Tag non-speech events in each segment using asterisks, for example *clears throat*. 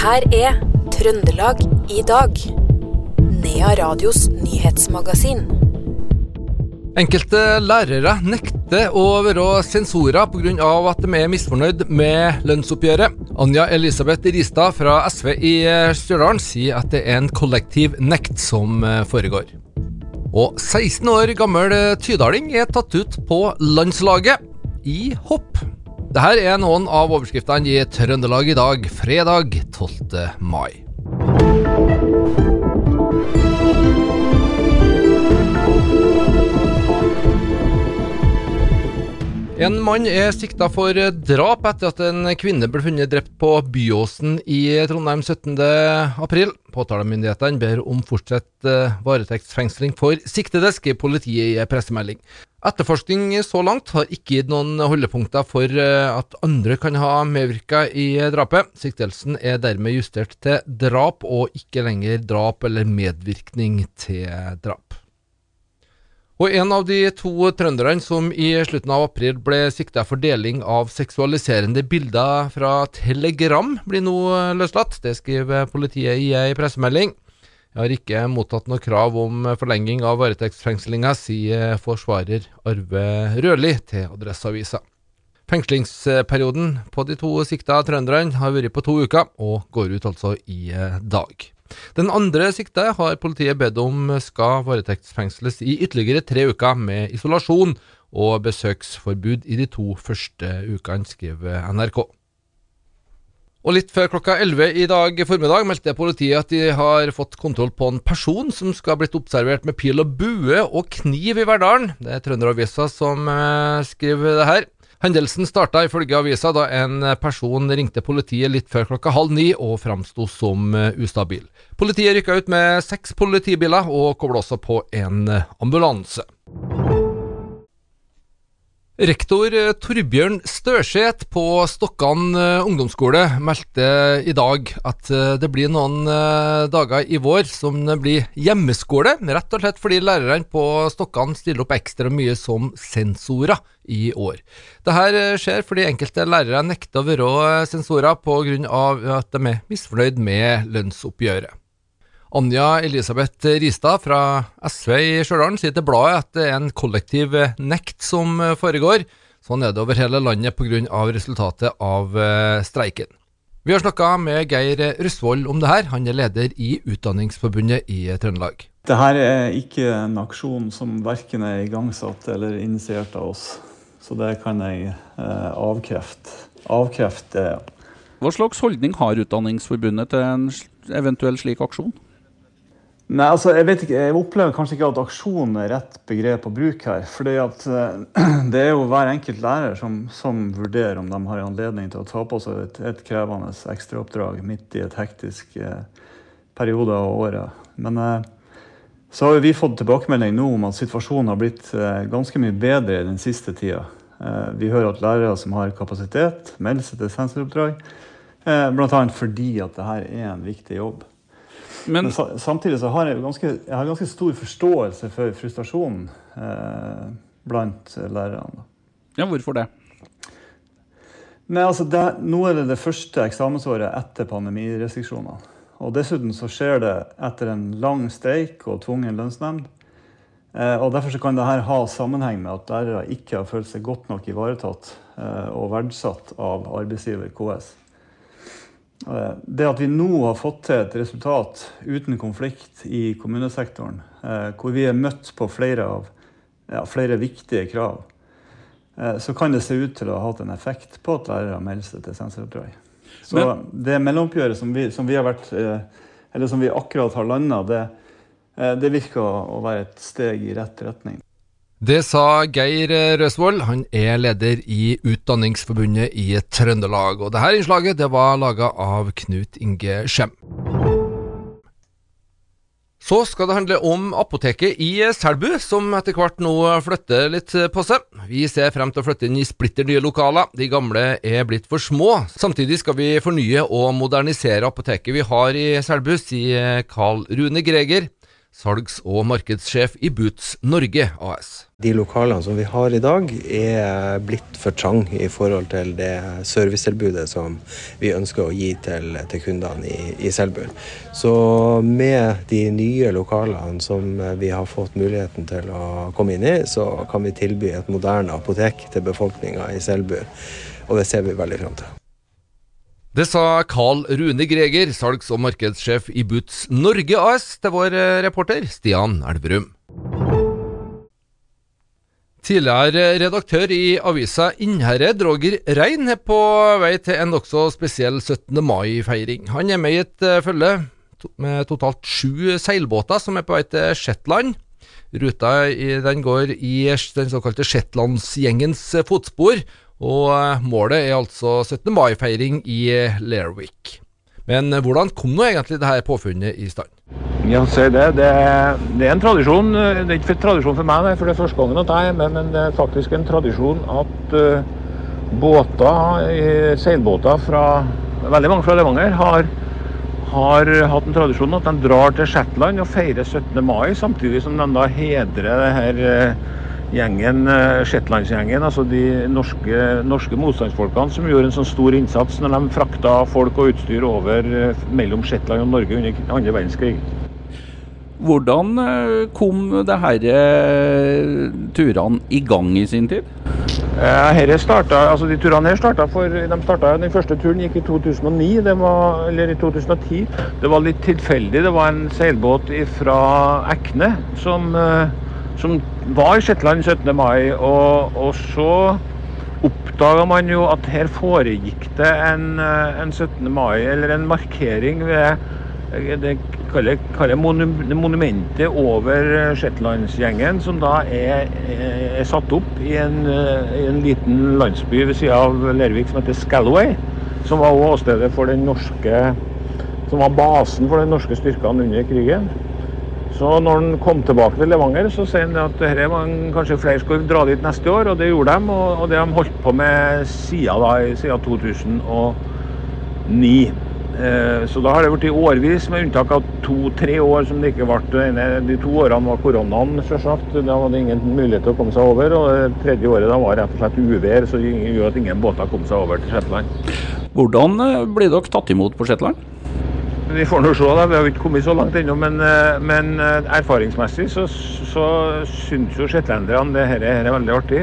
her er Trøndelag i dag. Nea Radios nyhetsmagasin. Enkelte lærere nekter å være sensorer pga. at de er misfornøyd med lønnsoppgjøret. Anja Elisabeth Ristad fra SV i Stjørdal sier at det er en kollektiv nekt som foregår. Og 16 år gammel tydaling er tatt ut på landslaget i hopp. Dette er noen av overskriftene i Trøndelag i dag, fredag 12. mai. En mann er sikta for drap etter at en kvinne ble funnet drept på Byåsen i Trondheim 17.4. Påtalemyndighetene ber om fortsatt eh, varetektsfengsling for siktede, skriver politiet i pressemelding. Etterforskning så langt har ikke gitt noen holdepunkter for eh, at andre kan ha medvirka i drapet. Siktelsen er dermed justert til drap, og ikke lenger drap eller medvirkning til drap. Og en av de to trønderne som i slutten av april ble sikta for deling av seksualiserende bilder fra Telegram, blir nå løslatt. Det skriver politiet i ei pressemelding. Jeg har ikke mottatt noe krav om forlenging av varetektsfengslinga, sier forsvarer Arve Rødli til Adresseavisa. Fengslingsperioden på de to sikta trønderne har vært på to uker, og går ut altså i dag. Den andre sikta har politiet bedt om skal varetektsfengsles i ytterligere tre uker med isolasjon og besøksforbud i de to første ukene, skriver NRK. Og litt før klokka 11 i dag formiddag meldte politiet at de har fått kontroll på en person som skal ha blitt observert med pil og bue og kniv i Verdalen. Det er Trønderavisa som eh, skriver det her. Hendelsen starta ifølge avisa da en person ringte politiet litt før klokka halv ni og framsto som eh, ustabil. Politiet rykka ut med seks politibiler og kobla også på en ambulanse. Rektor eh, Torbjørn Størseth på Stokkan eh, ungdomsskole meldte i dag at eh, det blir noen dager i vår som blir hjemmeskole, rett og slett fordi lærerne på Stokkan stiller opp ekstra mye som sensorer i år. Dette skjer fordi enkelte lærere nekter å være sensorer pga. at de er misfornøyd med lønnsoppgjøret. Anja Elisabeth Ristad fra SV i Stjørdal sier til bladet at det er en kollektiv nekt som foregår. Sånn er det over hele landet pga. resultatet av eh, streiken. Vi har snakka med Geir Rustvold om det her. Han er leder i Utdanningsforbundet i Trøndelag. Dette er ikke en aksjon som verken er igangsatt eller initiert av oss. Så det kan jeg eh, avkrefte. Avkrefte. Hva slags holdning har Utdanningsforbundet til en eventuell slik aksjon? Nei, altså, jeg ikke, jeg opplever kanskje ikke at aksjon er rett begrep å bruke her. For uh, *clears throat* Det er jo hver enkelt lærer som, som, vurderer om de har anledning til å ta på seg et, et krevende ekstraoppdrag midt i et hektisk uh, periode av året. Men uh, så har vi fått tilbakemelding nå om at situasjonen har blitt ganske mye bedre den siste tida. vi hører at lærere som har kapasitet, melder seg til sensoroppdrag. Bl.a. fordi at dette er en viktig jobb. Men, Men samtidig så har jeg, ganske, jeg har ganske stor forståelse for frustrasjonen eh, blant lærerne. Ja, hvorfor det? Nei, altså det, Nå er det det første eksamensåret etter pandemirestriksjonene. Og Dessuten så skjer det etter en lang streik og tvungen lønnsnemnd. Eh, og Derfor så kan dette ha sammenheng med at lærere ikke har følt seg godt nok ivaretatt eh, og verdsatt av arbeidsgiver KS. Eh, det at vi nå har fått til et resultat uten konflikt i kommunesektoren, eh, hvor vi er møtt på flere, av, ja, flere viktige krav, eh, så kan det se ut til å ha hatt en effekt på at lærere melder seg til sensoroppdrag. Så Men, det mellomoppgjøret som vi, som vi, har vært, eller som vi akkurat har landa, det, det virker å være et steg i rett retning. Det sa Geir Røsvold, han er leder i Utdanningsforbundet i Trøndelag. Og dette innslaget det var laga av Knut Inge Skjem. Så skal det handle om apoteket i Selbu, som etter hvert nå flytter litt på seg. Vi ser frem til å flytte inn i splitter nye lokaler, de gamle er blitt for små. Samtidig skal vi fornye og modernisere apoteket vi har i Selbu, sier Carl Rune Greger salgs- og markedssjef i Boots Norge AS. De lokalene som vi har i dag er blitt for trang i forhold til det servicetilbudet som vi ønsker å gi til, til kundene i, i Selbu. Så med de nye lokalene som vi har fått muligheten til å komme inn i, så kan vi tilby et moderne apotek til befolkninga i Selbu. Og det ser vi veldig fram til. Det sa Carl Rune Greger, salgs- og markedssjef i Boots Norge AS, til vår reporter Stian Elverum. Tidligere redaktør i avisa Innherred, Roger Rein, er på vei til en nokså spesiell 17. mai-feiring. Han er med i et uh, følge med totalt sju seilbåter som er på vei til Shetland. Ruta den går i den såkalte Shetlandsgjengens fotspor, og uh, målet er altså 17. mai-feiring i Lerwick. Men uh, hvordan kom nå egentlig dette påfunnet i stand? Ja, se det. Det det er en tradisjon. Det er ikke en tradisjon for meg, for det er første gangen at jeg er med, men det er faktisk en tradisjon at båter, seilbåter fra veldig mange fra Levanger har, har hatt en tradisjon at de drar til Shetland og feirer 17. mai, samtidig som de da hedrer det her gjengen, uh, Shetlandsgjengen, altså de norske, norske, motstandsfolkene som gjorde en sånn stor innsats når de frakta folk og utstyr over mellom Shetland og Norge under andre verdenskrig. Hvordan kom disse turene i gang i sin tid? Her startet, altså de turene her starta for de startet, Den første turen gikk i 2009, var, eller i 2010. Det var litt tilfeldig. Det var en seilbåt fra Ekne som, som var i Shetland 17. mai. Og, og så oppdaga man jo at her foregikk det en, en 17. mai, eller en markering ved det kaller, kaller monumentet over Shetlandsgjengen, som da er, er, satt opp i en, i en liten landsby ved sida av Lervik som heter Scalloway. Som var også åstedet for den norske Som var basen for de norske styrkene under krigen. Så når han kom tilbake til Levanger, så sier han at dette var kanskje flere skulle dra dit neste år, og det gjorde de. Og, det har de holdt på med siden, da, siden 2009. Så da har det blitt i årvis, med unntak av to-tre år som det ikke ble. De to årene var koronaen, selvsagt. Da var det ingen mulighet til å komme seg over. Og det tredje året da var rett og slett uvær, så det gjorde at ingen båter kom seg over til Shetland. Hvordan blir dere tatt imot på Shetland? Vi får nå se, da. Vi har ikke kommet så langt ennå. Men, men, erfaringsmessig så, så syns jo shetlenderne det her er veldig artig.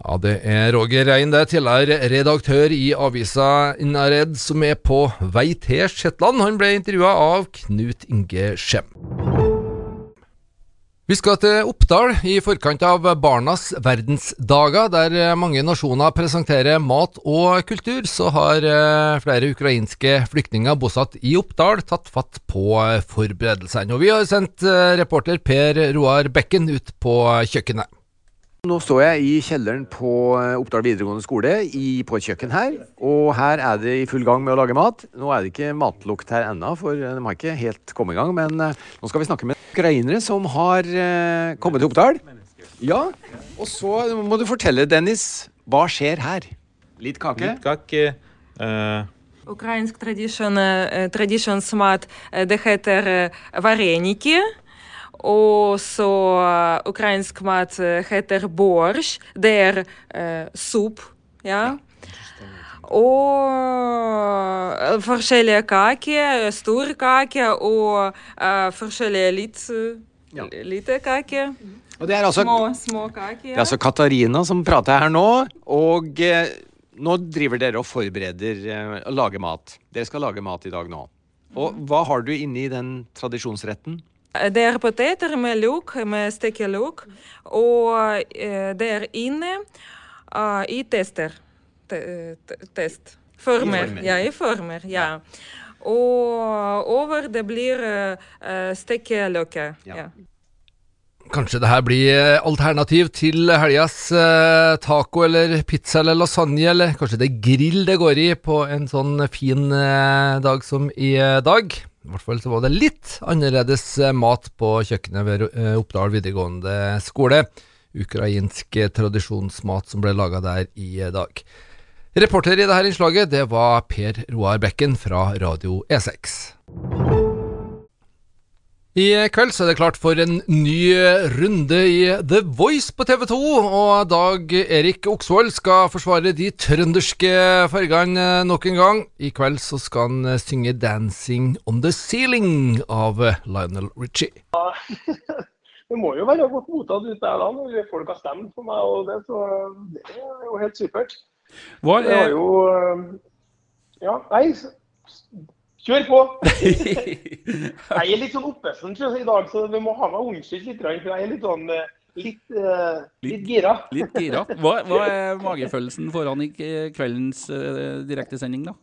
Ja, det er Roger Rein, det er tidligere redaktør i avisa Innared, som er på vei til Shetland. Han ble intervjua av Knut Inge Skjem. Vi skal til Oppdal i forkant av Barnas verdensdager, der mange nasjoner presenterer mat og kultur. Så har flere ukrainske flyktninger bosatt i Oppdal tatt fatt på forberedelsene. Og vi har sendt reporter Per Roar Bekken ut på kjøkkenet. Nå står jeg i kjelleren på Oppdal videregående skole i, på et kjøkken her. Og her er det i full gang med å lage mat. Nå er det ikke matlukt her ennå, for de har ikke helt kommet i gang. Men nå skal vi snakke med ukrainere som har eh, kommet til Oppdal. Ja, og så må du fortelle, Dennis, hva skjer her? Litt kake? Litt kake. Uh... Ukrainsk tradisjon, tradisjonsmat, det heter vareniki. Og så ukrainsk mat heter borsj. Det er uh, ja. Ja. Og forskjellige kaker. Stor kaker og uh, forskjellige litt ja. lite kaker. Og det er altså, små, små kaker. Det er altså Katarina som prater her nå. Og eh, nå driver dere og forbereder eh, å lage mat. Dere skal lage mat i dag nå. Og hva har du inni den tradisjonsretten? Det er poteter med luk, med stekeluk. Og eh, det er inne uh, i tester. T test. Former. former. Ja, i former. Ja. Og over det blir uh, stekkeløk. Ja. ja. Kanskje det her blir alternativ til helgas eh, taco eller pizza eller lasagne, eller kanskje det er grill det går i på en sånn fin eh, dag som i dag. I hvert fall så var det litt annerledes mat på kjøkkenet ved Oppdal videregående skole. Ukrainsk tradisjonsmat som ble laga der i dag. Reporter i dette innslaget, det var Per Roar Bekken fra Radio E6. I kveld så er det klart for en ny runde i The Voice på TV 2. Og Dag Erik Oksvold skal forsvare de trønderske fargene nok en gang. I kveld så skal han synge 'Dancing on the Ceiling' av Lionel Richie. *laughs* Det må jo være godt mottatt ute der da, når folk har stemt på meg og det, så det er jo helt supert. Hva Det var er, jo øh, Ja, nei, kjør på! *laughs* Jeg er litt sånn oppesen i dag, så vi må ha meg unnskyldt litt, for jeg er litt sånn øh, litt, øh, litt gira. litt gira. Hva, hva *laughs* er magefølelsen foran i kveldens uh, direktesending, da?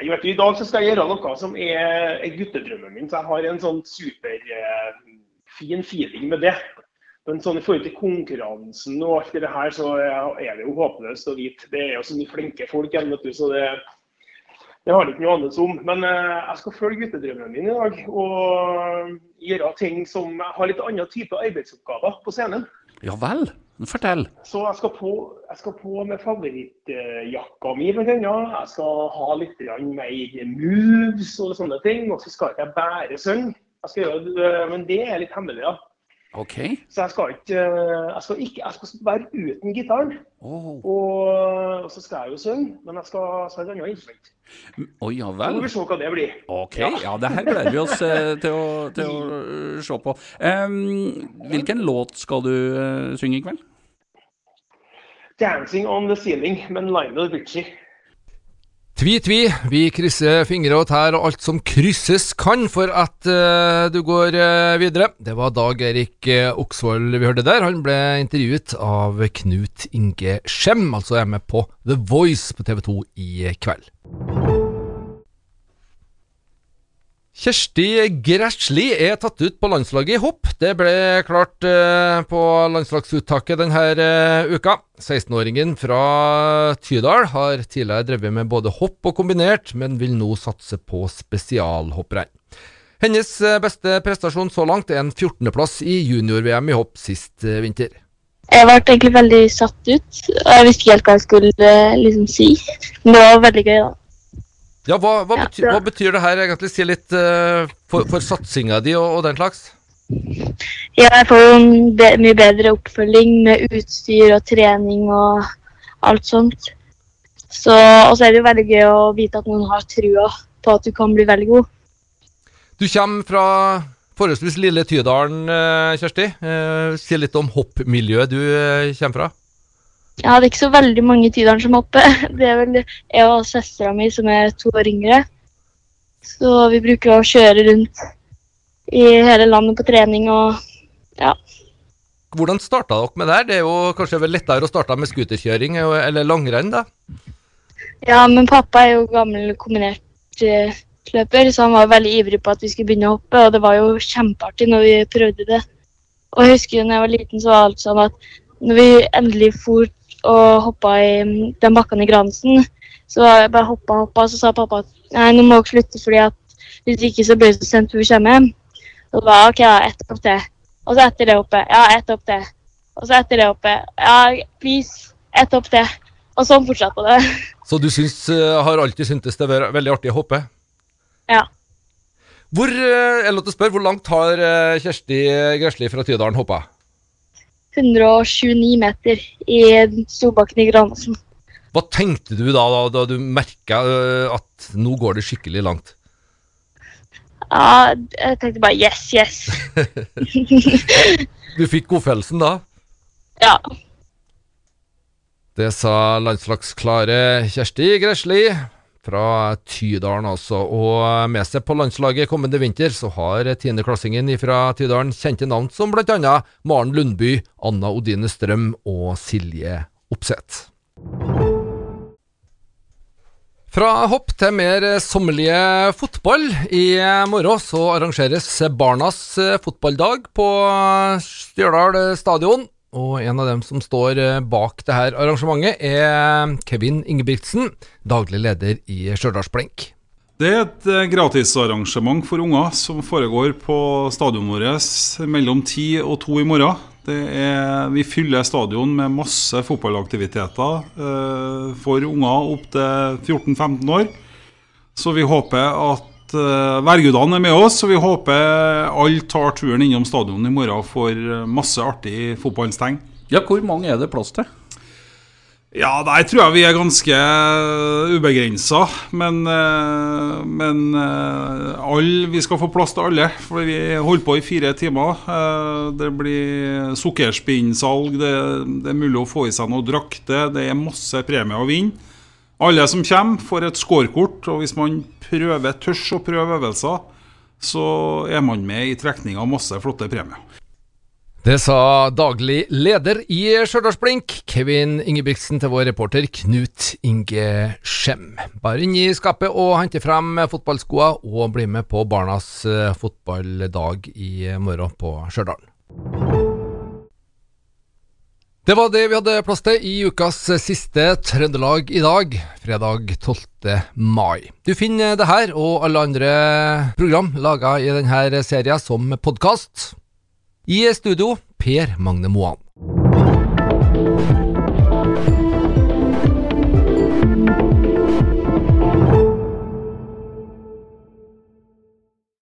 Jeg vet I dag så skal jeg gjøre noe som er, er guttedrømmen min, så jeg har en sånn superfin eh, feeling med det. Men sånn i forhold til konkurransen og alt det her, så er det jo håpløst å vite. Det er jo så mye flinke folk igjen, vet du, så det, det har det ikke noe annet om. Men eh, jeg skal følge guttedrømmen min i dag og gjøre ting som Jeg har litt annen type arbeidsoppgaver på scenen. Ja vel? Fortell. Så jeg skal på, jeg skal på med favorittjakka mi, blant annet. Jeg skal ha litt mer moves og sånne ting. Og så skal ikke jeg bare synge. Men det er litt hemmelig, da. OK. Så jeg skal ikke Jeg skal, ikke, jeg skal være uten gitaren. Oh. Og, og så skal jeg jo synge, men jeg skal, ha et annet instrument. Oh, ja Så vel. får vi se hva det blir. OK. Ja, det her gleder vi oss eh, til, å, til å eh, se på. Um, hvilken låt skal du eh, synge i kveld? 'Dancing on the Ceiling' med Lionel Richie. Tvi, tvi, vi krysser fingre og tær og alt som krysses kan for at uh, du går uh, videre. Det var Dag Erik uh, Oksvold vi hørte der. Han ble intervjuet av Knut Inge Skjem, altså er med på The Voice på TV 2 i kveld. Kjersti Græsli er tatt ut på landslaget i hopp. Det ble klart eh, på landslagsuttaket denne eh, uka. 16-åringen fra Tydal har tidligere drevet med både hopp og kombinert, men vil nå satse på spesialhopprenn. Hennes eh, beste prestasjon så langt er en 14.-plass i junior-VM i hopp sist vinter. Jeg ble egentlig veldig satt ut. og Jeg visste ikke helt hva jeg skulle liksom si. Men det var veldig gøy, da. Ja, hva, hva, betyr, hva betyr det her egentlig? Si litt uh, for, for satsinga di og, og den slags. Ja, jeg får jo en be mye bedre oppfølging med utstyr og trening og alt sånt. Så, og så er det jo veldig gøy å vite at noen har trua på at du kan bli veldig god. Du kommer fra forholdsvis lille Tydalen, eh, Kjersti. Eh, si litt om hoppmiljøet du kommer fra. Det er ikke så veldig mange tideren som hopper. *laughs* Det er vel jeg og søstera mi som er to år yngre. Så vi bruker å kjøre rundt i hele landet på trening og ja. Hvordan starta dere med det her? Det er jo kanskje vel lettere å starte med scooterkjøring eller langrenn, da? Ja, men pappa er jo gammel kombinert eh, så han var veldig ivrig på at vi skulle begynne å hoppe, og det var jo kjempeartig når vi prøvde det. Og jeg husker da jeg var liten, så var alt sånn at når vi endelig for og hoppa i mm, den bakken i Gransen, så jeg bare hoppa og hoppa, så sa pappa at nei, nå må dere slutte, fordi at hvis ikke så blir det så sent vi kommer. Og da OK, ja, ett hopp til. Og så etter det hoppet. Ja, ett hopp til. Og så etter det hoppet. Ja, please, ett hopp til. Og sånn fortsatte det. *laughs* Så du syns, eh, har alltid syntes det var veldig artig å hoppe? Ja. Hvor, eh, jeg lov til å spørre, hvor langt har eh, Kjersti Gresli fra Tydalen hoppa? 129 meter i Storbakken i Granåsen. Hva tenkte du da, da, da du merka eh, at nå går det skikkelig langt? Ja, jeg tenkte bare yes, yes. *laughs* Du fikk godfølelsen da? *laughs* Ja. Det sa landslagsklare Kjersti Gresli fra Tydalen, altså. Og med seg på landslaget kommende vinter så har tiendeklassingen fra Tydalen kjente navn som bl.a. Maren Lundby, Anna Odine Strøm og Silje Opseth. Fra hopp til mer sommerlige fotball. I morgen så arrangeres Barnas fotballdag på Stjørdal stadion. Og en av dem som står bak det her arrangementet, er Kevin Ingebrigtsen, daglig leder i Stjørdalsblink. Det er et eh, gratisarrangement for unger som foregår på stadionet vårt mellom 10 og 2 i morgen. Er, vi fyller stadion med masse fotballaktiviteter eh, for unger opp til 14-15 år. Så vi håper at at uh, værgudene er med oss. Og vi håper alle tar turen innom stadion i morgen for eh, masse artig fotballsteng. Ja, hvor mange er det plass til? Ja, der tror jeg vi er ganske ubegrensa. Men, men all, vi skal få plass til alle. For vi holder på i fire timer. det blir sukkerspinnsalg, det, det er mulig å få i seg noe drakter, det er masse premier å vinne. Alle som kommer, får et scorekort, og hvis man prøver tørs å prøve øvelser, så er man med i trekning av masse flotte premier. Det sa daglig leder i Stjørdalsblink, Kevin Ingebrigtsen, til vår reporter Knut Inge Skjem. Bare inn i skapet og hente frem fotballskoa, og bli med på barnas eh, fotballdag i morgen på Stjørdal. Det var det vi hadde plass til i ukas siste Trøndelag i dag, fredag 12. mai. Du finner det her og alle andre program laga i denne serien som podkast. I studio Per Magne Moan.